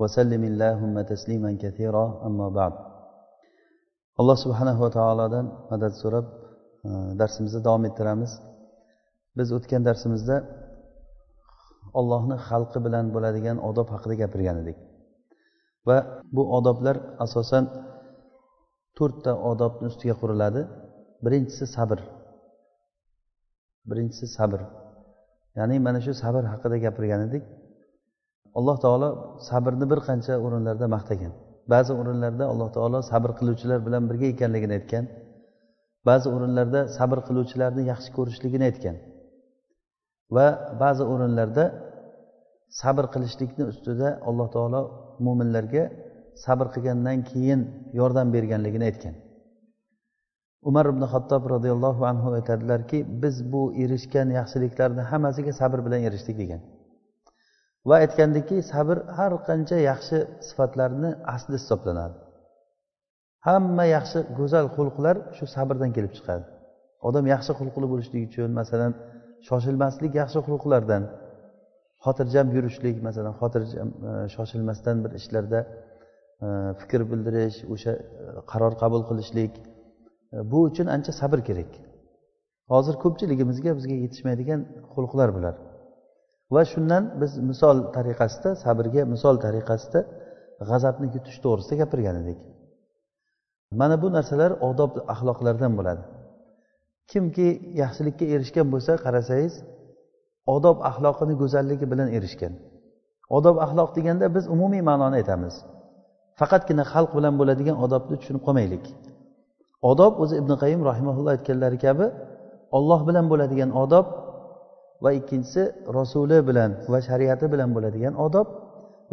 وسلم اللهم تسليما كثيرا أما بعد alloh subhanahu va taolodan madad so'rab darsimizni davom ettiramiz biz o'tgan darsimizda ollohni xalqi bilan bo'ladigan odob haqida gapirgan edik va bu odoblar asosan to'rtta odobni ustiga quriladi birinchisi sabr birinchisi sabr ya'ni mana shu sabr haqida gapirgan edik Alloh taolo sabrni bir qancha o'rinlarda maqtagan. Ba'zi o'rinlarda alloh taolo sabr qiluvchilar bilan birga ekanligini aytgan. Ba'zi o'rinlarda sabr qiluvchilarni yaxshi ko'rishligini aytgan. Va ba'zi o'rinlarda sabr qilishlikni ustida alloh taolo mo'minlarga sabr qilgandan keyin yordam berganligini aytgan. Umar ibn xattob roziyallohu anhu aytadilarki biz bu erishgan yaxshiliklarni hammasiga sabr bilan erishdik degan. Va aytgandiki sabr har qancha yaxshi sifatlarni asli hisoblanadi. Hamma yaxshi go'zal xulqlar shu sabrdan kelib chiqadi. Odam yaxshi xulqli bo'lishlik uchun masalan shoshilmaslik yaxshi xulqlardan xotirjam yurishlik masalan xotirjam e, shoshilmasdan bir ishlarda e, fikr bildirish o'sha e, qaror qabul qilishlik bu uchun ancha sabr kerak. Hozir ko'pchiligimizga bizga yetishmaydigan xulqlar bular. Va shundan biz misol tariqasida sabrga misol tariqasida g'azabni yutish to'g'risida gapirgan edik. Mana bu narsalar odob axloqlardan bo'ladi. Kimki yaxshilikka erishgan bo'lsa qarasangiz odob axloqini go'zalligi bilan erishgan. Odob axloq deganda biz umumiy ma'noni aytamiz. Faqatgina xalq bilan bo'ladigan odobni tushunib qolmaylik. Odob o'zi ibn qayim rahimaulloh aytganlari kabi olloh bilan bo'ladigan odob va ikkinchisi rasuli bilan va shariati bilan bo'ladigan odob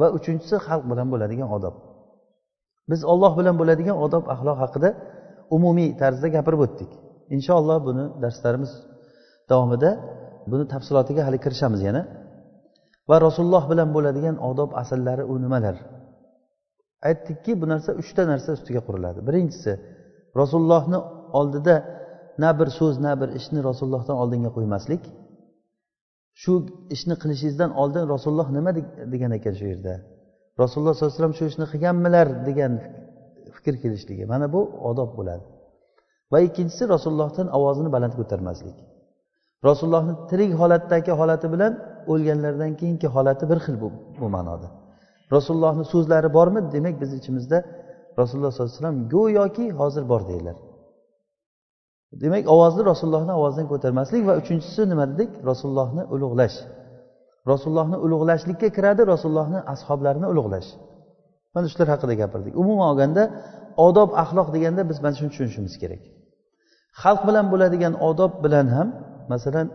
va uchinchisi xalq bilan bo'ladigan odob. Biz olloh bilan bo'ladigan odob axloq haqida umumiy tarzda gapirib o'tdik. Inshaalloh buni darslarimiz davomida buni tafsilotiga hali kirishamiz yana. Va rasululloh bilan bo'ladigan odob asllari u nimalar? Aytdikki bu narsa uchta narsa ustiga quriladi. Birinchisi rasulullohni oldida na bir so'z na bir ishni rasulullohdan oldinga qo'ymaslik. Shu ishni qilishingizdan oldin rasululloh nima degan ekan shu yerda? Rasululloh sollallohu alayhi vasallam shu ishni qilganmilar degan fikr kelishligi. Mana bu odob bo'ladi. Va ikkinchisi rasulullohdan ovozini baland ko'tarmaslik. Rasulullohni tirik holatdagi holati bilan o'lganlardan keyingi holati bir xil bu, bu ma'noda. Rasulullohni so'zlari bormi? Demak biz ichimizda rasululloh sollallohu alayhi vasallam go'yoki hozir bor deydilar. Demak ovozni rasulullohni ovozidan ko'tarmaslik va uchinchisi nima dedik? Rasulullohni ulug'lash. Rasulullohni ulug'lashlikka kiradi rasulullohni ashoblarini ulug'lash. Mana shular haqida gapirdik. Umuman olganda odob axloq deganda biz mana shuni tushunishimiz kerak. Xalq bilan bo'ladigan odob bilan ham masalan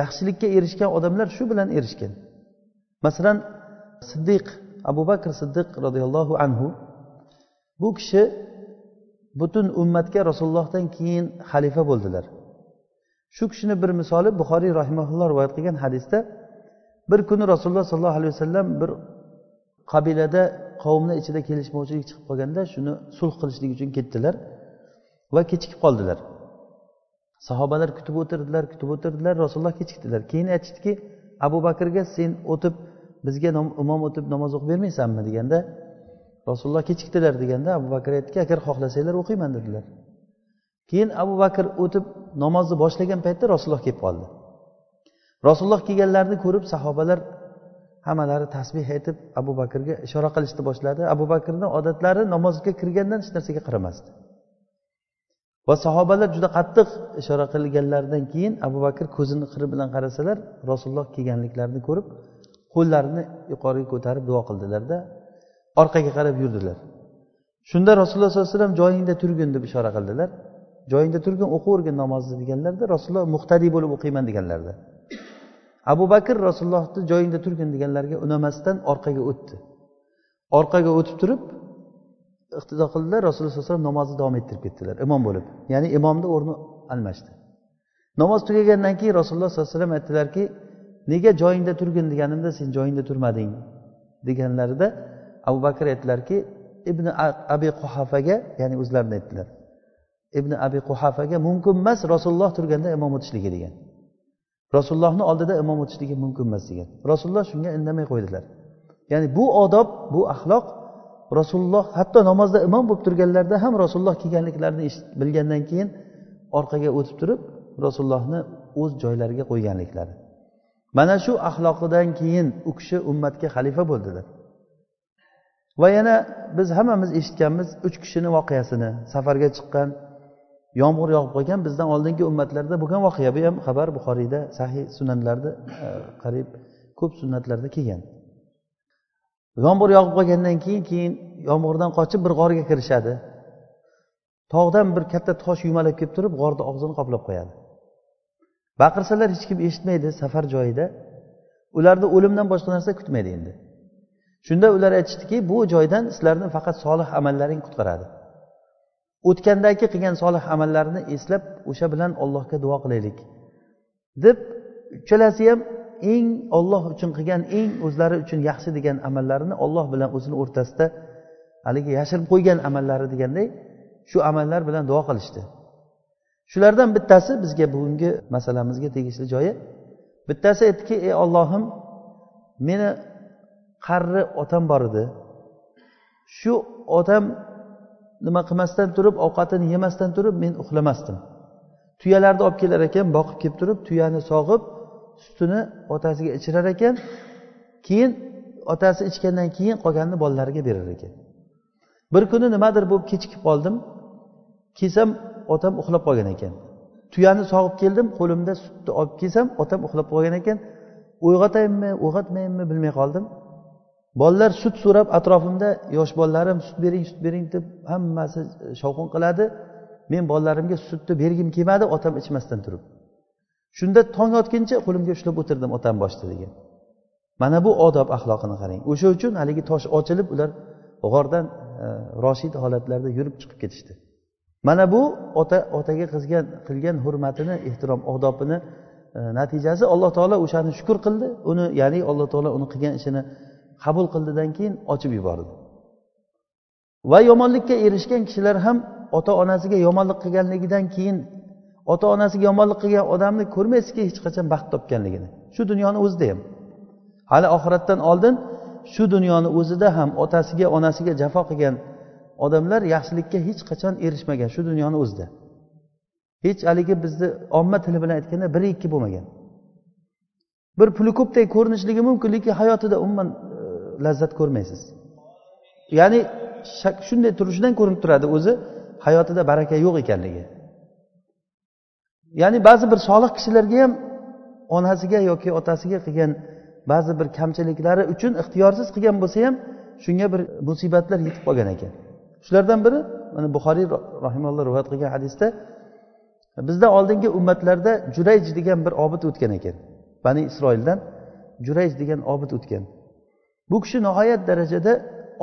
yaxshilikka erishgan odamlar shu bilan erishgan. Masalan siddiq abu bakr siddiq roziyallohu anhu bu kishi butun ummatga rasulullohdan keyin xalifa bo'ldilar. Shu kishini bir misoli buxoriy rahimaulloh rivoyat qilgan hadisda bir kuni rasululloh sollallohu alayhi vasallam bir qabilada qavmni ichida kelishmovchilik chiqib qolganda shuni sulh qilishlik uchun ketdilar va kechikib qoldilar. Sahobalar kutib o'tirdilar kutib o'tirdilar rasululloh kechikdilar. Keyin aytishdiki abu bakrga sen o'tib bizga imom o'tib namoz o'qib bermaysanmi? deganda rasululloh kechikdilar deganda abu bakr aytdiki agar xohlasanglar o'qiyman dedilar. Keyin abu bakr o'tib namozni boshlagan paytda rasululloh kelib qoldi. Rasululloh kelganlarini ko'rib sahobalar hammalari tasbeh aytib abu bakrga ishora qilishni boshladi. Abu bakrni odatlari namozga kirgandan hech narsaga qaramasdi. Va sahobalar juda qattiq ishora qilganlaridan keyin abu bakr ko'zini qiri bilan qarasalar rasululloh kelganliklarini ko'rib qo'llarini yuqoriga ko'tarib duo qildilarda. Orqaga qarab yurdilar. Shunda rasululloh sollallohu alayhi vasallam joyingda turgin deb ishora qildilar. Joyingda turgin o'qiyvergin namozni deganlarda rasululloh muhtadiy bo'lib o'qiyman deganlarida abu bakr rasulullohni joyingda turgin deganlarga unamasdan orqaga o'tdi. Orqaga o'tib turib iqtido qildilar rasululloh sallallohu alayhi vasallam namozni davom ettirib ketdilar imom bo'lib. Ya'ni imomni o'rni almashdi. Namoz tugagandan keyin rasululloh sollallohu alayhi vasallam aytdilarki nega joyingda turgin deganimda sen joyingda turmading? deganlarida abu bakr aytdilarki ibn abi quhafaga ya'ni o'zlarini aytdilar. Ibn abi quhafaga mumkin emas rasululloh turganda imom o'tishligi degan. Rasulullohni oldida imom o'tishligi mumkin emas degan. Rasululloh shunga indamay qo'ydilar. Ya'ni bu odob bu axloq rasululloh hatto namozda imom bo'lib turganlarida ham rasululloh kelganliklarini bilgandan keyin orqaga o'tib turib rasulullohni o'z joylariga qo'yganliklari. Mana shu axloqidan keyin u kishi ummatga xalifa bo'ldilar. Va yana biz hammamiz eshitganmiz uch kishini voqeasini. Safarga chiqqan yomg'ir yog'ib qolgan bizdan oldingi ummatlarda bo'lgan voqea. Bu ham xabar buxoriyda sahiy sunanlarda e, qariyb ko'p sunnatlarda kelgan. Yomg'ir yog'ib qolgandan keyin keyin yomg'irdan qochib bir g'orga kirishadi. Tog'dan bir katta tosh yumalab kelib turib g'orni og'zini qoplab qo'yadi. Baqirsalar hech kim eshitmaydi safar joyida. Ularni o'limdan boshqa narsa kutmaydi endi. Shunda ular aytishdiki bu joydan sizlarni faqat solih amallaring qutqaradi. O'tgandagi qilgan solih amallarini eslab o'sha bilan allohga duo qilaylik. Deb uchalasi ham eng olloh uchun qilgan eng o'zlari uchun yaxshi degan amallarini olloh bilan o'zini o'rtasida haligi yashirib qo'ygan amallari deganday shu amallar bilan duo qilishdi. Shulardan bittasi bizga bugungi masalamizga tegishli joyi. Bittasi aytdiki ey ollohim meni qarri otam bor edi. Shu otam nima qilmasdan turib ovqatini yemasdan turib men uxlamasdim. Tuyalarni olib kelar ekan boqib kelib turib tuyani sog'ib sutini otasiga ichirar ekan. Keyin otasi ichgandan keyin qolganini bolalariga berar ekan. Bir kuni nimadir bo'lib kechikib qoldim. Kelsam otam uxlab qolgan ekan. Tuyani sog'ib keldim qo'limda sutni olib kelsam otam uxlab qolgan ekan. Uyg'otayinmi uyg'otmayinmi bilmay qoldim. Bolalar sut so'rab atrofimda yosh bolalarim sut bering sut bering deb hammasi shovqin qiladi. Men bolalarimga sutni bergim kelmadi otam ichmasdan turib. Shunda tong otguncha qo'limga ushlab o'tirdim otam boshida degan mana bu odob axloqini qarang. O'sha uchun haligi tosh ochilib ular g'ordan e, roshid holatlarda yurib chiqib ketishdi. Mana bu ota otaga qilgan qilgan hurmatini ehtirom odobini e, natijasi alloh taolo o'shani shukur qildi. Uni ya'ni alloh taolo uni qilgan ishini qabul qildidan keyin ochib yubordi. Va yomonlikka erishgan kishilar ham ota onasiga yomonlik qilganligidan keyin ota onasiga yomonlik qilgan odamni ko'rmaysizki hech qachon baxt topganligini. Shu dunyoni o'zida ham. Hali oxiratdan oldin shu dunyoni o'zida ham otasiga onasiga jafo qilgan odamlar yaxshilikka hech qachon erishmagan shu dunyoni o'zida. Hech haligi bizni omma tili bilan aytganda bir ikki bo'lmagan. Bir puli ko'pdek ko'rinishligi mumkin lekin hayotida umuman lazzat ko'rmaysiz. Ya'ni shunday turishidan ko'rinib turadi o'zi hayotida baraka yo'q ekanligi. Ya'ni ba'zi bir solih kishilarga ham onasiga yoki otasiga qilgan ba'zi bir kamchiliklari uchun ixtiyorsiz qilgan bo'lsa ham shunga bir musibatlar yetib qolgan ekan. Shulardan biri mana buxoriy rahimalloh rivoyat qilgan hadisda bizdan oldingi ummatlarda jurayj degan bir obid o'tgan ekan bani isroildan. Jurayj degan obid o'tgan. Bu kishi nihoyat darajada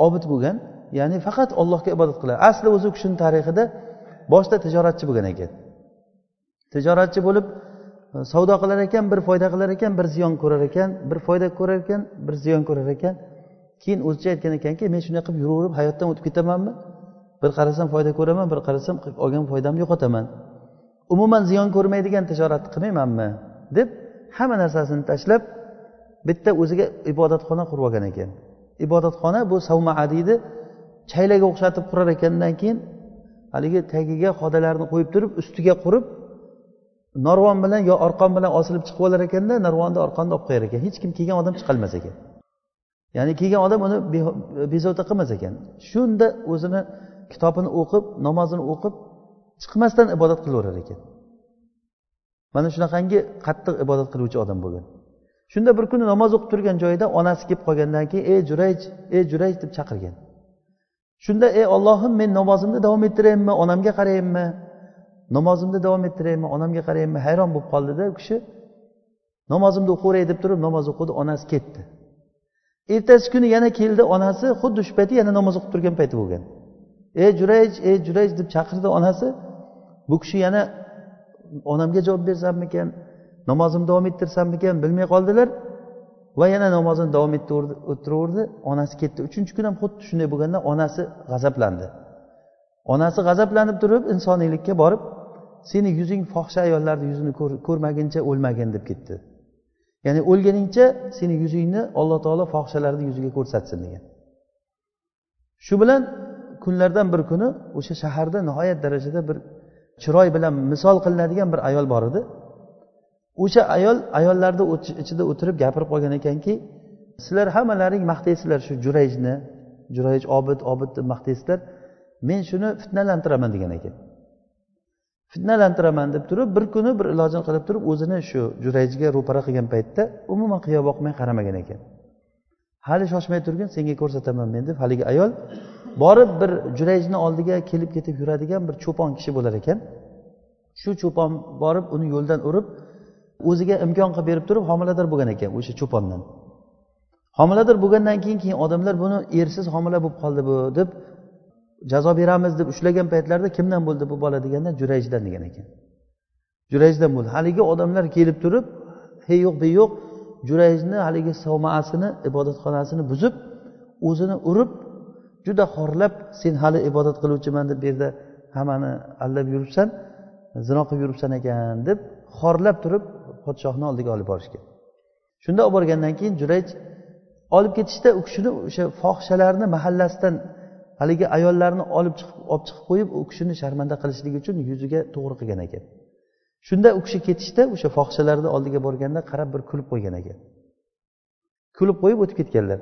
obid bo'lgan ya'ni faqat allohga ibodat qiladi asli o'zi u kishini tarixida boshida tijoratchi bo'lgan ekan. Tijoratchi bo'lib e, savdo qilar ekan bir foyda qilar ekan bir ziyon ko'rar ekan bir foyda ko'rar ekan bir ziyon ko'rar ekan. Keyin o'zicha aytgan ekanki men shunday qilib yuraverib hayotdan o'tib ketamanmi? Bir qarasam foyda ko'raman bir qarasam olgan foydamni yo'qotaman. Umuman ziyon ko'rmaydigan tijoratni qilmaymanmi? deb hamma narsasini tashlab bitta o'ziga ibodatxona qurib olgan ekan. Ibodatxona bu savmaa deydi chaylaga o'xshatib qurar ekandan keyin haligi tagiga xodalarni qo'yib turib ustiga qurib narvon bilan yo arqon bilan osilib chiqib olar ekanda narvonni arqonni olib qo'yar ekan. Hech kim kelgan odam chiqolmas ekan. Ya'ni kelgan odam uni bezovta qilmas ekan. Shunda o'zini kitobini o'qib namozini o'qib chiqmasdan ibodat qilaverar ekan. Mana shunaqangi qattiq ibodat qiluvchi odam bo'lgan. Shunda bir kuni namoz o'qib turgan joyida onasi kelib qolgandan keyin ey jurayj ey jurayj deb chaqirgan. Shunda ey ollohim men namozimni davom ettirayinmi? Onamga qarayinmi? Namozimni davom ettirayinmi? Onamga qarayinmi? Hayron bo'lib qoldida u kishi. Namozimni o'qiveray deb turib namoz o'qidi onasi ketdi. Ertasi kuni yana keldi onasi xuddi shu payti yana namoz o'qib turgan payti bo'lgan. Ey jurayj ey jurayj deb chaqirdi onasi. Bu kishi yana onamga javob bersammikan namozimni davom ettirsammikan bilmay qoldilar. Va yana namozini davom ettiraverdi onasi ketdi. Uchinchi kun ham xuddi shunday bo'lganda onasi g'azablandi. Onasi g'azablanib turib insoniylikka borib seni yuzing fohisha ayollarni yuzini ko'rmaguncha o'lmagin deb ketdi. Ya'ni o'lguningcha seni yuzingni alloh taolo fohishalarni yuziga ko'rsatsin degan. Shu bilan kunlardan bir kuni o'sha shaharda nihoyat darajada bir chiroy bilan misol qilinadigan bir ayol bor edi. O'sha ayol ayollarni ichida o'tirib gapirib qolgan ekanki sizlar hammalaring maqtaysizlar shu jurayjni jurayj obid obid deb maqtaysizlar. Men shuni fitnalantiraman degan ekan. Fitnalantiraman deb turib bir kuni bir ilojini qilib turib o'zini shu jurayjga ro'para qilgan paytda umuman qiyo boqmay qaramagan ekan. Hali shoshmay turgin senga ko'rsataman men deb haligi ayol borib bir jurayjni oldiga kelib ketib yuradigan bir cho'pon kishi bo'lar ekan. Shu cho'pon borib uni yo'ldan urib o'ziga imkon qilib berib turib homilador bo'lgan ekan o'sha cho'pondan. Homilador bo'lgandan keyin keyin odamlar buni ersiz homila bo'lib qoldi bu deb jazo beramiz deb ushlagan paytlarida kimdan bo'ldi bu bola deganda jurayjdan degan ekan. Jurayjdan bo'ldi. Haligi odamlar kelib turib hey yo'q be yo'q jurayjni haligi savmaasini ibodatxonasini buzib o'zini urib juda xorlab sen hali ibodat qiluvchiman deb bu yerda hammani aldab yuribsan zino qilib yuribsan ekan deb xorlab turib podshohni oldiga olib borishgan shunda olib borgandan keyin jurayj olib ketishda u kishini o'sha fohishalarni mahallasidan haligi ayollarni olib chiqib olib chiqib qo'yib u kishini sharmanda qilishlik uchun yuziga to'g'ri qilgan ekan. Shunda u kishi ketishda o'sha fohishalarni oldiga borganda qarab bir kulib qo'ygan ekan. Kulib qo'yib o'tib ketganlar.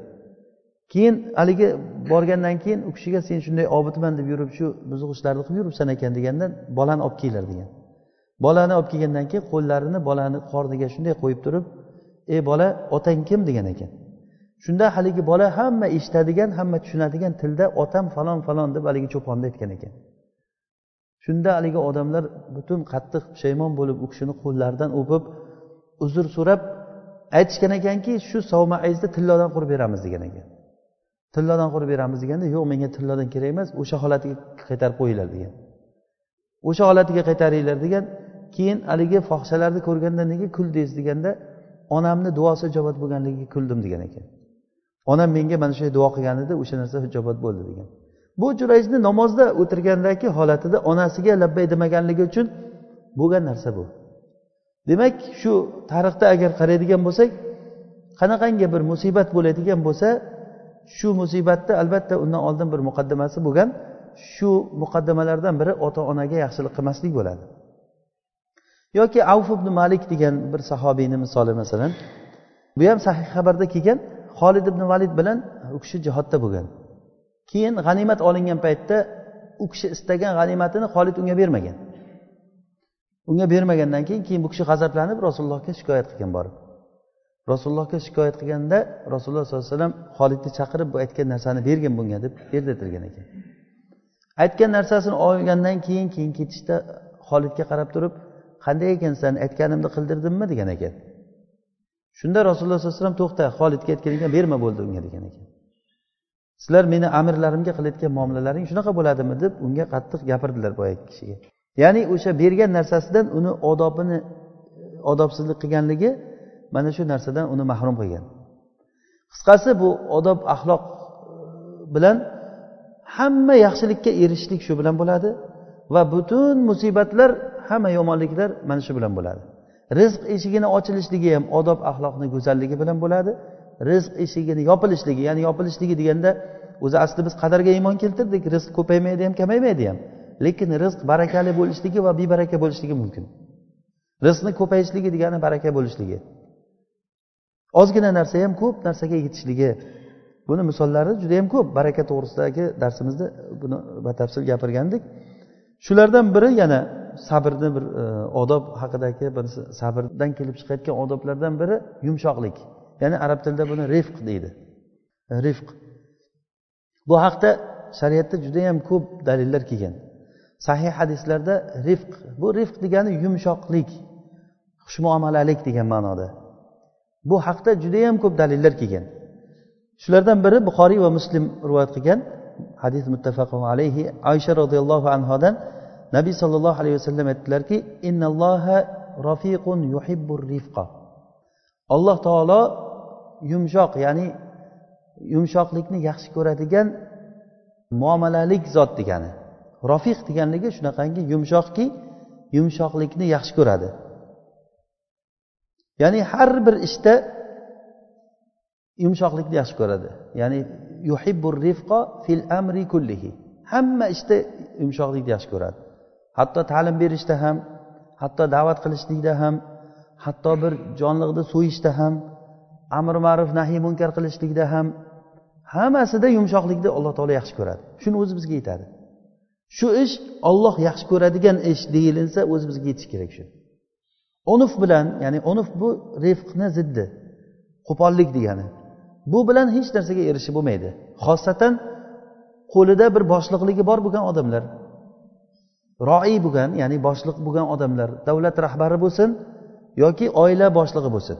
Keyin haligi borgandan keyin u kishiga sen shunday obidman deb yurib shu buzuq ishlarni qilib yuribsan ekan deganda bolani olib kelinglar degan. Bolani olib kelgandan keyin qo'llarini bolani qorniga shunday qo'yib turib ey bola otang kim? degan ekan. Shunda haligi bola hamma eshitadigan hamma tushunadigan tilda otam falon falon deb haligi cho'ponni aytgan ekan. Shunda haligi odamlar butun qattiq pushaymon bo'lib u kishini qo'llaridan o'pib uzr so'rab aytishgan ekanki shu savmaizni tillodan qurib beramiz degan ekan. Tillodan qurib beramiz deganda yo'q menga tillodan kerak emas o'sha holatiga qaytarib qo'yinglar degan. O'sha holatiga qaytaringlar degan keyin haligi fohishalarni ko'rganda nega kuldingiz deganda onamni duosi ijobat bo'lganligiga kuldim degan ekan. Onam menga mana shunday duo qilgan edi o'sha narsa ijobat bo'ldi degan. Bu jurayjni namozda o'tirgandagi holatida onasiga labbay demaganligi uchun bo'lgan narsa bu. Demak shu tarixda agar qaraydigan bo'lsak qanaqangi bir musibat bo'ladigan bo'lsa shu musibatda albatta undan oldin bir muqaddamasi bo'lgan shu muqaddamalardan biri ota onaga yaxshilik qilmaslik bo'ladi. Yoki avf ibn malik degan bir sahobiyni misoli masalan bu ham sahih xabarda kelgan xolid ibn valid bilan u kishi jihodda bo'lgan. Keyin g'animat olingan paytda u kishi istagan g'animatini xolid unga bermagan. Unga bermagandan keyin keyin bu kishi g'azablanib rasulullohga shikoyat qilgan borib. Rasulullohga shikoyat qilganda rasululloh sollallohu alayhi vasallam xolidni chaqirib bu aytgan narsani bergin bunga deb berdirtirgan ekan. Aytgan narsasini olgandan keyin keyin ketishda xolidga qarab turib qanday ekansan aytganimni qildirdimmi degan ekan. Shunda rasululloh sollallohu alayhi vasallam to'xta xolidga aytgan ekan berma bo'ldi unga degan ekan. Sizlar meni amirlarimga qilayotgan muomalalaring shunaqa bo'ladimi deb unga qattiq gapirdilar boyagi kishiga. Ya'ni o'sha bergan narsasidan uni odobini odobsizlik qilganligi mana shu narsadan uni mahrum qilgan. Qisqasi bu odob axloq e, bilan hamma yaxshilikka erishishlik shu bilan bo'ladi va butun musibatlar hamma yomonliklar mana shu bilan bo'ladi. Rizq eshigini ochilishligi ham odob axloqni go'zalligi bilan bo'ladi. Rizq eshigini yopilishligi ya'ni yopilishligi deganda o'zi asli biz qadarga iymon keltirdik rizq ko'paymaydi ham kamaymaydi ham. Lekin rizq barakali bo'lishligi va bebaraka bo'lishligi mumkin. Rizqni ko'payishligi degani baraka bo'lishligi. Ozgina narsa ham ko'p narsaga yetishligi. Buni misollari juda yam ko'p baraka to'g'risidagi darsimizda buni batafsil gapirgandik. Shulardan biri yana sabrni bir e, odob haqidagi bir sabrdan kelib chiqayotgan odoblardan biri yumshoqlik. Ya'ni arab tilida buni rifq deydi. Rifq. Bu haqda shariatda judayam ko'p dalillar kelgan. Sahih hadislarda rifq bu rifq degani yumshoqlik xushmuomalalik degan ma'noda. Bu haqda judayam ko'p dalillar kelgan. Shulardan biri buxoriy va muslim rivoyat qilgan. Hadis muttafaqun alayhi. Oysha roziyallohu anhodan nabiy sollallohu alayhi vasallam aytdilarki innalloha rafiqun yuhibbur rifqa. Alloh taolo yumshoq ya'ni yumshoqlikni yaxshi ko'radigan muomalalik zot degani. Rofiq deganligi shunaqangi yumshoqki yumshoqlikni yaxshi ko'radi. Ya'ni har bir ishda yumshoqlikni yaxshi ko'radi. Ya'ni yuhibbur rifqo fil amri kullihi. Hamma ishda yumshoqlikni yaxshi ko'radi. Hatto ta'lim berishda ham hatto da'vat qilishlikda ham hatto bir jonliqni so'yishda ham amr ma'ruf nahiy munkar qilishlikda ham hammasida yumshoqlikni alloh taolo yaxshi ko'radi. Shuni o'zi bizga yetadi. Shu ish olloh yaxshi ko'radigan ish deyilinsa o'zi bizga yetishi kerak shu. Unuf bilan ya'ni unuf bu rifqni ziddi qo'pollik degani. Bu bilan hech narsaga erishib bo'lmaydi. Xosatan qo'lida bir boshliqligi bor bo'lgan odamlar roiy bo'lgan ya'ni boshliq bo'lgan odamlar davlat rahbari bo'lsin yoki oila boshlig'i bo'lsin.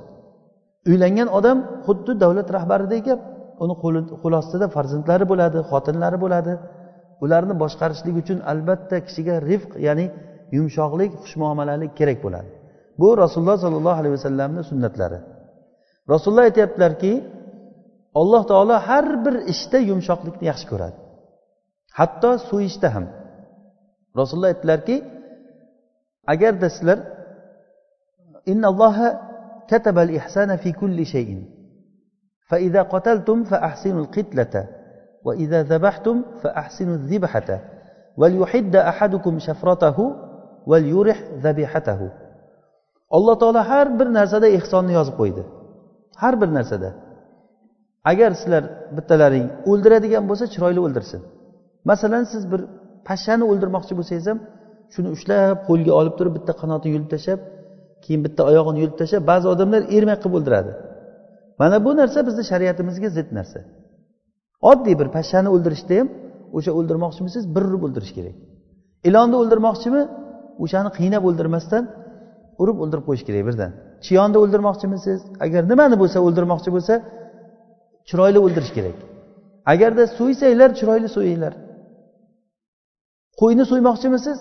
Uylangan odam xuddi davlat rahbaridek gap uni qo'l ostida farzandlari bo'ladi xotinlari bo'ladi. Ularni boshqarishlik uchun albatta kishiga rifq ya'ni yumshoqlik xushmuomalalik kerak bo'ladi. Bu rasululloh sollallohu alayhi vasallamni sunnatlari. Rasululloh aytyaptilarki alloh taolo har bir ishda yumshoqlikni yaxshi ko'radi. Hatto so'yishda ham. rasululloh aytdilarki agarda sizlar innalloha katabal ihsana fi kulli shayin فإذا قتلتم فأحسنوا القتلة وإذا ذبحتم فأحسنوا الذبحة وليحد أحدكم شفرته وليرح ذبيحته alloh taolo har bir narsada ehsonni yozib qo'ydi har bir narsada agar sizlar bittalaring o'ldiradigan bo'lsa chiroyli o'ldirsin masalan siz bir pashshani o'ldirmoqchi bo'lsangiz ham shuni ushlab qo'lga olib turib bitta qanotini yulib tashlab keyin bitta oyog'ini yulib tashlab ba'zi odamlar ermak qilib o'ldiradi. Mana bu narsa bizni shariatimizga zid narsa. Oddiy bir pashshani o'ldirishda ham o'sha o'ldirmoqchimisiz bir urib o'ldirish kerak. Ilonni o'ldirmoqchimi? O'shani qiynab o'ldirmasdan urib o'ldirib qo'yish kerak birdan. Chiyonni o'ldirmoqchimisiz? Agar nimani bo'lsa o'ldirmoqchi bo'lsa chiroyli o'ldirish kerak. Agarda so'ysanglar chiroyli so'yinglar. Qo'yni so'ymoqchimisiz?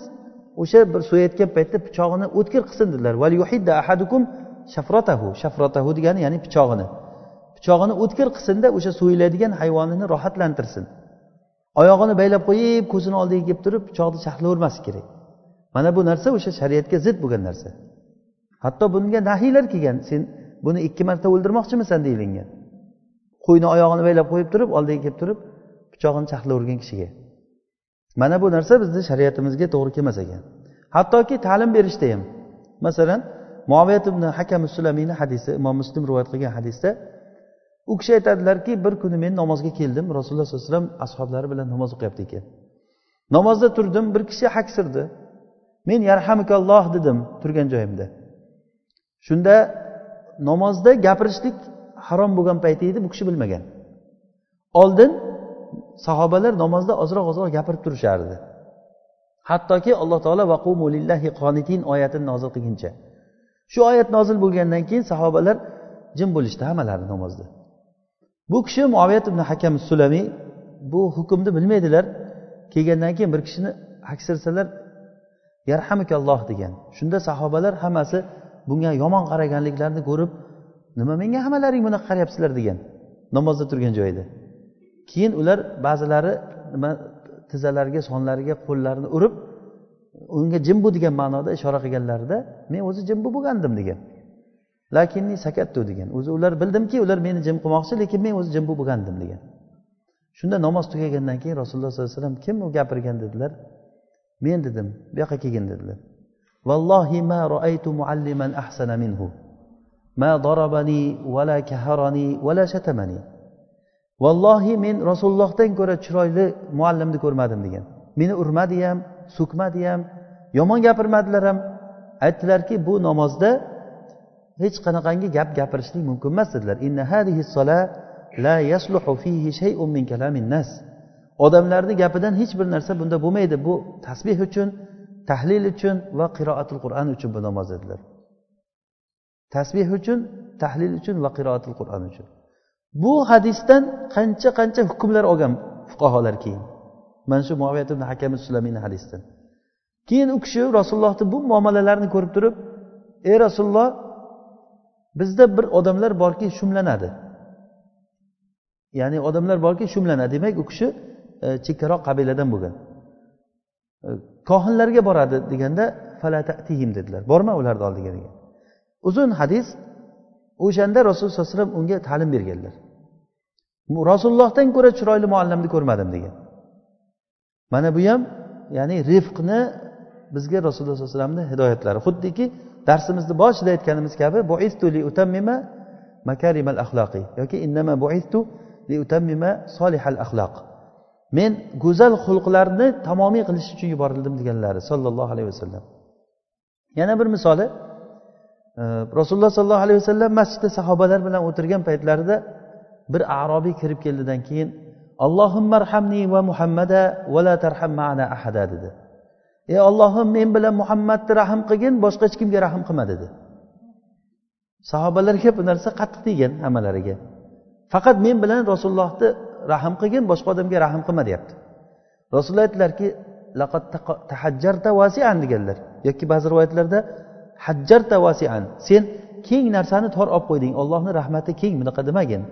O'sha bir so'yayotgan paytda pichog'ini o'tkir qilsin dedilar. Ahadukum shafrotahu shafrotahu degani ya'ni pichog'ini. Pichog'ini o'tkir qilsinda o'sha so'yiladigan hayvonini rohatlantirsin. Oyog'ini baylab qo'yib ko'zini oldiga kelib turib pichoqni shahlayvermaslik kerak. Mana bu narsa o'sha shariatga zid bo'lgan narsa. Hatto bunga nahiylar kelgan. Sen buni ikki marta o'ldirmoqchimisan deyilgan. Qo'yni oyog'ini baylab qo'yib turib oldiga kelib turib pichog'ini chaqlayvergan kishiga. Mana bu narsa bizni shariatimizga to'g'ri kelmas ekan. Hattoki ta'lim berishda ham masalan muaviyat ibn hakam sulamiyni hadisi imom muslim rivoyat qilgan hadisda u kishi aytadilarki bir kuni men namozga keldim rasululloh sollallohu alayhi vasallam ashoblari bilan namoz o'qiyapti ekan. Namozda turdim bir kishi haksirdi men yarhamikalloh dedim turgan joyimda. Shunda namozda gapirishlik harom bo'lgan payti edi bu kishi bilmagan. Oldin sahobalar namozda ozroq ozroq gapirib turishardi. Hattoki alloh taolo vaqumu lillahi qonitin oyatini nozil qilguncha shu oyat nozil bo'lgandan keyin sahobalar jim bo'lishdi hammalari namozda. Bu kishi muaviyat ibn hakam sulamiy bu hukmni bilmaydilar. Kelgandan keyin bir kishini aksirsalar yarhamikalloh degan. Shunda sahobalar hammasi bunga yomon qaraganliklarini ko'rib nima menga hammalaring bunaqa qarayapsizlar degan namozda turgan joyida. Keyin ular ba'zilari nima tizzalariga sonlariga qo'llarini urib unga jimbu degan ma'noda ishora qilganlarida men o'zi jimbu bo'lgandim degan. Lakinni sakattu degan. O'zi ular bildimki ular meni jim qilmoqchi lekin men o'zi jimbu bo'lgandim degan. Shunda namoz tugagandan keyin rasululloh sollallohu alayhi vasallam kim u gapirgan? dedilar. Men dedim. Bu yoqqa kelgin dedilar. Vallohi ma roaytu mualliman ahsana minhu. Ma darabani vala kaharani vala shatamani. Vallohi men rasulullohdan ko'ra chiroyli muallimni ko'rmadim degan. Meni urmadi ham so'kmadi ham yomon gapirmadilar ham. Aytdilarki bu namozda hech qanaqangi gap gapirishlik mumkin emas dedilar. La yasluhu fihi shay'un min kalamin nas. Odamlarni gapidan hech bir narsa bunda bo'lmaydi. Bu tasbeh uchun tahlil uchun va qiroatul qur'on uchun bu namoz dedilar. Tasbeh uchun tahlil uchun va qiroatul qur'on uchun. Bu hadisdan qancha qancha hukmlar olgan fuqarolar keyin? Mana shu muaviyat ibn hakam sulamiyni hadisdan. Keyin u kishi rasulullohni bu muomalalarini ko'rib turib ey rasululloh bizda bir odamlar borki shumlanadi. Ya'ni odamlar borki shumlanadi. Demak u kishi e, chekkaroq qabiladan bo'lgan. E, kohinlarga boradi deganda falatatihim dedilar. Borma ularni oldiga degan. Uzun hadis o'shanda rasululloh sallallohu alayhi vasallam unga ta'lim berganlar. Rasulullohdan ko'ra chiroyli muallimni ko'rmadim degan. Mana bu ham ya'ni rifqni bizga rasululloh sallallohu alayhi vasallamni hidoyatlari. Xuddiki darsimizni boshida aytganimiz kabi li utammima makarimal axloqiy yoki innama buistu li utammima solihal axloq men go'zal xulqlarni tamomiy qilish uchun yuborildim deganlari sollallohu alayhi vasallam. Yana bir misoli. Rasululloh sollallohu alayhi vasallam masjidda sahobalar bilan o'tirgan paytlarida bir arobiy kirib keldidan keyin allohimmarhamni va muhammada va la tarham ma'ana ahada dedi. Ey ollohim men bilan muhammadni rahm qilgin boshqa hech kimga rahm qilma dedi. Sahobalarga bu narsa qattiq tegan hammalariga. Faqat men bilan rasulullohni rahm qilgin boshqa odamga rahm qilma deyapti. Rasululloh aytdilarki laqad tahajjarta vasian deganlar. Yoki ba'zi rivoyatlarda hajjarta vasian. Sen keng narsani tor olib qo'yding. Ollohni rahmati keng. Bunaqa demagin.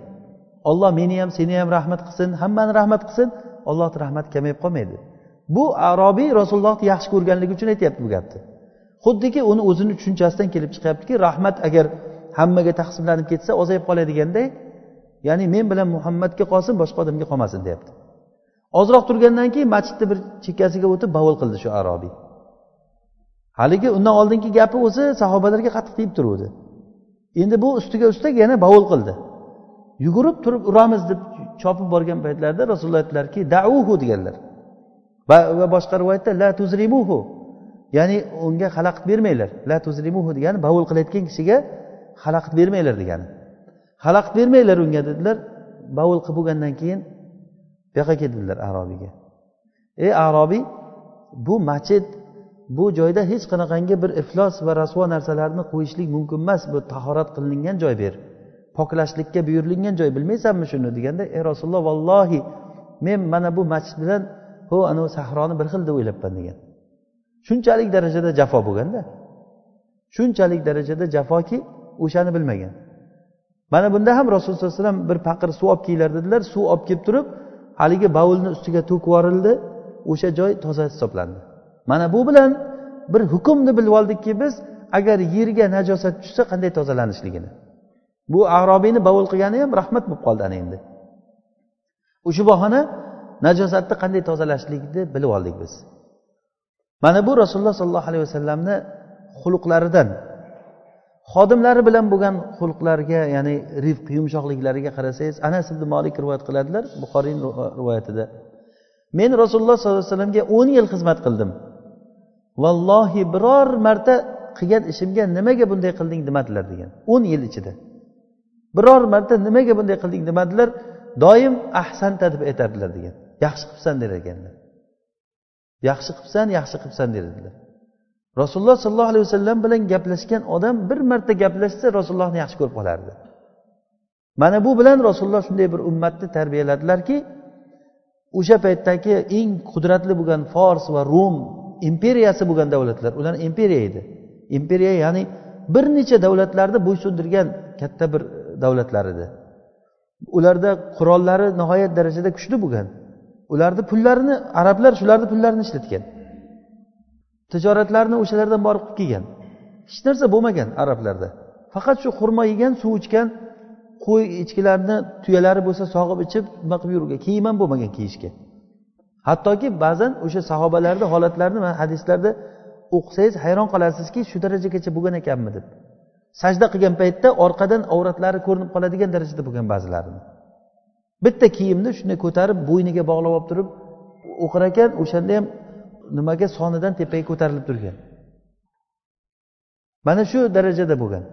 Olloh meni ham seni ham rahmat qilsin. Hammani rahmat qilsin. Ollohni rahmati kamayib qolmaydi. Bu arobiy rasulullohni yaxshi ko'rganligi uchun aytyapti bu gapni. Xuddiki uni o'zini tushunchasidan kelib chiqyaptiki rahmat agar hammaga taqsimlanib ketsa ozayib qoladi deganda ya'ni men bilan muhammadga qolsin boshqa odamga qolmasin deyapti. Ozroq turgandan keyin masjidni bir chekkasiga o'tib bovul qildi shu arobiy. Haligi undan oldingi gapi o'zi sahobalarga qattiq tegib turuvdi. Endi bu ustiga ustak yana bavul qildi. Yugurib turib uramiz deb chopib borgan paytlarida rasululloh aytdilarki dauhu deganlar. Va boshqa rivoyatda la tuzrimuhu ya'ni unga xalaqit bermanglar. La tuzrimuhu degani bavul qilayotgan kishiga xalaqit bermanglar degani. Xalaqit bermanglar unga dedilar. Bavul qilib bo'lgandan keyin bu yoqqa keldilar arobiyga ey arobiy bu masjid bu joyda hech qanaqangi bir iflos va rasvo narsalarni qo'yishlik mumkin emas bu tahorat qilingan joy ber. Poklashlikka buyurilgan joy bilmaysanmi shuni deganda ey rasululloh vallohi men mana bu masjid bilan ho anavi sahroni bir xil deb o'ylabman degan. Shunchalik darajada jafo bo'lganda shunchalik darajada jafoki o'shani bilmagan. Mana bunda ham rasululloh sallallohu alayhi vasallam bir paqir suv olib kelinglar dedilar. Suv olib kelib turib haligi bavulni ustiga to'kib yuborildi. O'sha joy toza hisoblandi. Mana bu bilan bir hukmni bilib oldikki biz agar yerga najosat tushsa qanday tozalanishligini. Bu arobiyni bovul qilgani ham rahmat bo'lib qoldi ana endi. Ushbu bahona najosatni qanday tozalashlikni bilib oldik biz. Mana bu rasululloh sollallohu alayhi vasallamni xulqlaridan xodimlari bilan bo'lgan xulqlariga ya'ni rifq yumshoqliklariga qarasangiz anas ibn molik rivoyat qiladilar buxoriyni rivoyatida. Men rasululloh sollallohu alayhi vasallamga o'n yil xizmat qildim. Vallohi biror marta qilgan ishimga nimaga bunday qilding demadilar degan. O'n yil ichida. Biror marta nimaga bunday qilding demadilar doim ahsanta deb aytardilar degan. Yaxshi qilibsan der ekanlar. Yaxshi qilibsan yaxshi qilibsan derdilar rasululloh sollallohu alayhi vasallam bilan gaplashgan odam bir marta gaplashsa rasulullohni yaxshi ko'rib qolardi mana bu bilan rasululloh shunday bir ummatni tarbiyaladilarki o'sha paytdagi eng qudratli bo'lgan fors va rum imperiyasi bo'lgan davlatlar ular imperiya edi. Imperiya ya'ni bir necha davlatlarni bo'ysundirgan katta bir e, davlatlar edi. Ularda qurollari nihoyat darajada kuchli bo'lgan. Ularni pullarini arablar shularni pullarini ishlatgan. Tijoratlarni o'shalardan borib qilib kelgan hech narsa bo'lmagan arablarda. Faqat shu xurmo yegan suv ichgan qo'y echkilarni tuyalari bo'lsa sog'ib ichib nima qilib yurgan? Kiyim ham bo'lmagan kiyishga. Hattoki ba'zan o'sha sahobalarni holatlarini man hadislarda o'qisangiz hayron qolasizki shu darajagacha bo'lgan ekanmi deb. Sajda qilgan paytda orqadan avratlari ko'rinib qoladigan darajada bo'lgan ba'zilarini. Bitta kiyimni shunday ko'tarib bo'yniga bog'lab olib turib o'qir ekan o'shanda ham nimaga sonidan tepaga ko'tarilib turgan. Mana shu darajada bo'lgan.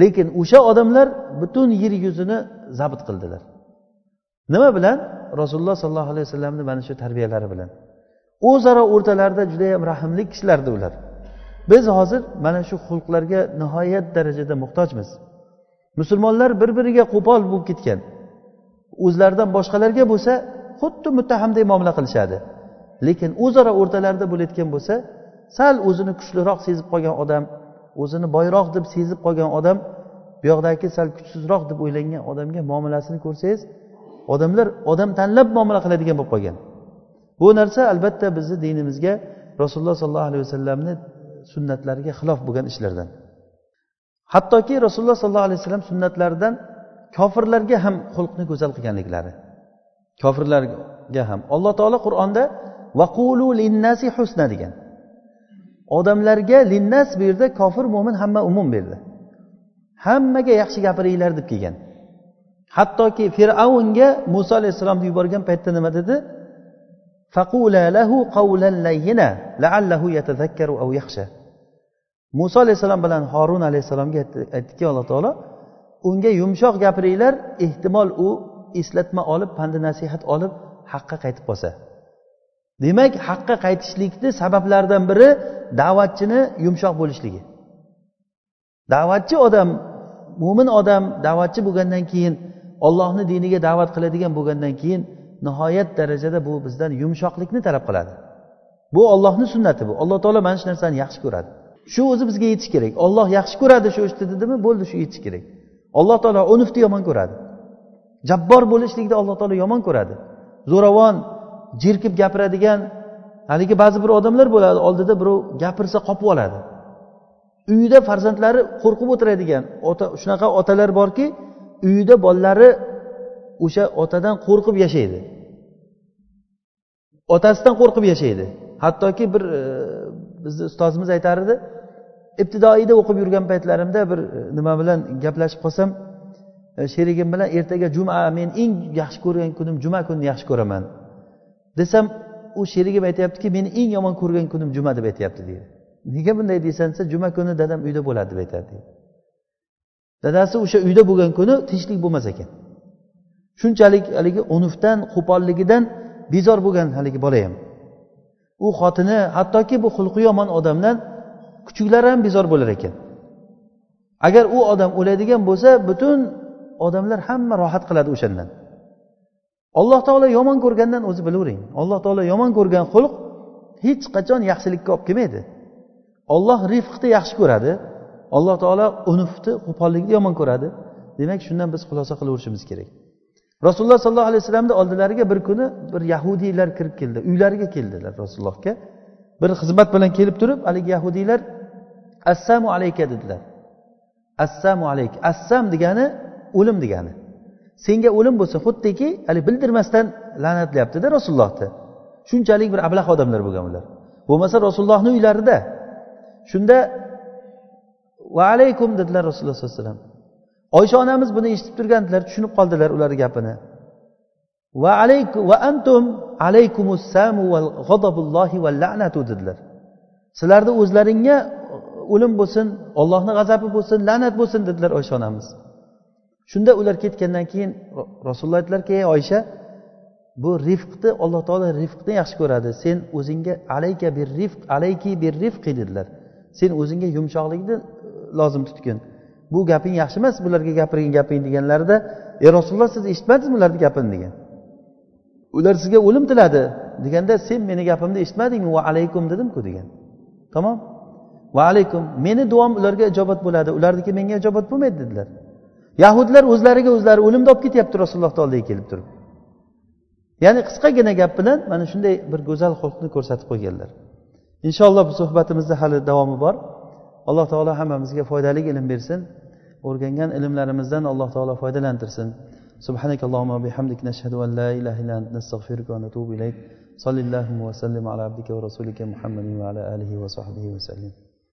Lekin o'sha odamlar butun yer yuzini zabt qildilar. Nima bilan? Rasululloh sollallohu alayhi vasallamni mana shu tarbiyalari bilan. O'zaro o'rtalarida judayam rahmli kishilardi ular. Biz hozir mana shu xulqlarga nihoyat darajada muhtojmiz. Musulmonlar bir biriga qo'pol bo'lib ketgan. O'zlaridan boshqalarga bo'lsa xuddi muttahamdek muomala qilishadi. Lekin o'zaro o'rtalarida bo'layotgan bo'lsa sal o'zini kuchliroq sezib qolgan odam o'zini boyroq deb sezib qolgan odam bu yoqdagi sal kuchsizroq deb o'ylangan odamga muomalasini ko'rsangiz odamlar odam tanlab muomala qiladigan bo'lib qolgan. Bu narsa albatta bizni dinimizga rasululloh sollallohu alayhi vasallamni sunnatlariga xilof bo'lgan ishlardan. Hattoki rasululloh sollallohu alayhi vasallam sunnatlaridan kofirlarga ham xulqni go'zal qilganliklari. Kofirlarga ham. Alloh taolo qur'onda vaqulu linnasi husna degan. Odamlarga linnas bu yerda kofir mo'min hamma umum berdi. Hammaga yaxshi gapiringlar deb kelgan. Hattoki fir'avnga muso alayhissalomni yuborgan paytda nima dedi? Muso alayhissalom bilan horun alayhissalomga aytdiki alloh taolo unga yumshoq gapiringlar ehtimol u eslatma olib pandi nasihat olib haqqa qaytib qolsa. Demak haqqa qaytishlikni sabablaridan biri da'vatchini yumshoq bo'lishligi. Da'vatchi odam mo'min odam da'vatchi bo'lgandan keyin ollohni diniga da'vat qiladigan bo'lgandan keyin nihoyat darajada bu bizdan yumshoqlikni talab qiladi. Bu ollohni sunnati bu. Alloh taolo mana shu narsani yaxshi ko'radi. Shu o'zi bizga yetishi kerak. Olloh yaxshi ko'radi shu ishni dedimi bo'ldi shu yetishi kerak. Alloh taolo unufni yomon ko'radi. Jabbor bo'lishlikni alloh taolo yomon ko'radi. Zo'ravon jerkib gapiradigan haligi ba'zi bir odamlar bo'ladi oldida birov gapirsa qopib oladi. Uyida farzandlari qo'rqib o'tiradigan ota shunaqa otalar borki uyida bolalari o'sha otadan qo'rqib yashaydi. Otasidan qo'rqib yashaydi. Hattoki bir e, bizni ustozimiz aytar edi ibtidoiyda o'qib yurgan paytlarimda bir e, nima bilan gaplashib qolsam e, sherigim bilan ertaga juma men eng yaxshi ko'rgan kunim juma kunini yaxshi ko'raman desam u sherigim aytyaptiki meni eng yomon ko'rgan kunim juma deb aytyapti deydi. Nega bunday deysan desa juma kuni dadam uyda bo'ladi deb aytadi dadasi o'sha uyda bo'lgan kuni tinchlik bo'lmas ekan. Shunchalik haligi unufdan qo'polligidan bezor bo'lgan haligi bola ham. U xotini hattoki bu xulqi yomon odamdan kuchuklari ham bezor bo'lar ekan. Agar u odam o'ladigan bo'lsa butun odamlar hamma rohat qiladi o'shandan. Alloh taolo yomon ko'rgandan o'zi bilavering alloh taolo yomon ko'rgan xulq hech qachon yaxshilikka olib kelmaydi. Olloh rifqni yaxshi ko'radi. Alloh taolo unufni qo'pollikni yomon ko'radi. Demak shundan biz xulosa qilaverishimiz kerak. Rasululloh sollallohu alayhi vasallamni oldilariga bir kuni bir yahudiylar kirib keldi. Uylariga keldilar rasulullohga. Bir xizmat bilan kelib turib haligi yahudiylar assamu alayka dedilar. Assamu alayk assam degani o'lim degani. Senga o'lim bo'lsa xuddiki haligi bildirmasdan la'natlayaptida rasulullohni. Shunchalik bir ablah odamlar bo'lgan ular. Bo'lmasa rasulullohni uylarida shunda va alaykum dedilar rasululloh sollallohu alayhi vasallam. Oysha onamiz buni eshitib turgandilar tushunib qoldilar ularni gapini. Va alaykum va antum alaykumussamu val g'adabullohi val la'natu dedilar. Sizlarni o'zlaringga uh, o'lim bo'lsin ollohni g'azabi bo'lsin la'nat bo'lsin dedilar oysha onamiz. Shunda ular ketgandan keyin rasululloh aytdilarki ey oysha bu rifqni alloh taolo rifqni yaxshi ko'radi. Sen o'zingga alayka bir rifq alayki bir rifqi dedilar. Sen o'zingga yumshoqlikni lozim tutgin. Bu gaping yaxshi emas bularga gapirgan gaping deganlarida ey rasululloh siz eshitmadingizmi ularni gapini? degan. Ular sizga o'lim tiladi. deganda sen meni gapimni eshitmadingmi? Va alaykum dedimku degan. Tamom. Va alaykum meni duom ularga ijobat bo'ladi ularniki menga ijobat bo'lmaydi dedilar. Yahudlar o'zlariga o'zlari o'limni olib ketyapti rasulullohni oldiga kelib turib. Ya'ni qisqagina gap bilan mana shunday bir go'zal xulqni ko'rsatib qo'yganlar. Inshaalloh bu suhbatimizni hali davomi bor. alloh taolo hammamizga foydali ilm bersin o'rgangan ilmlarimizdan alloh taolo foydalantirsin سبحانك اللهم وبحمدك نشهد أن لا إله إلا أنت نستغفرك ونتوب إليك صلى الله وسلم على عبدك ورسولك محمد وعلى آله وصحبه وسلم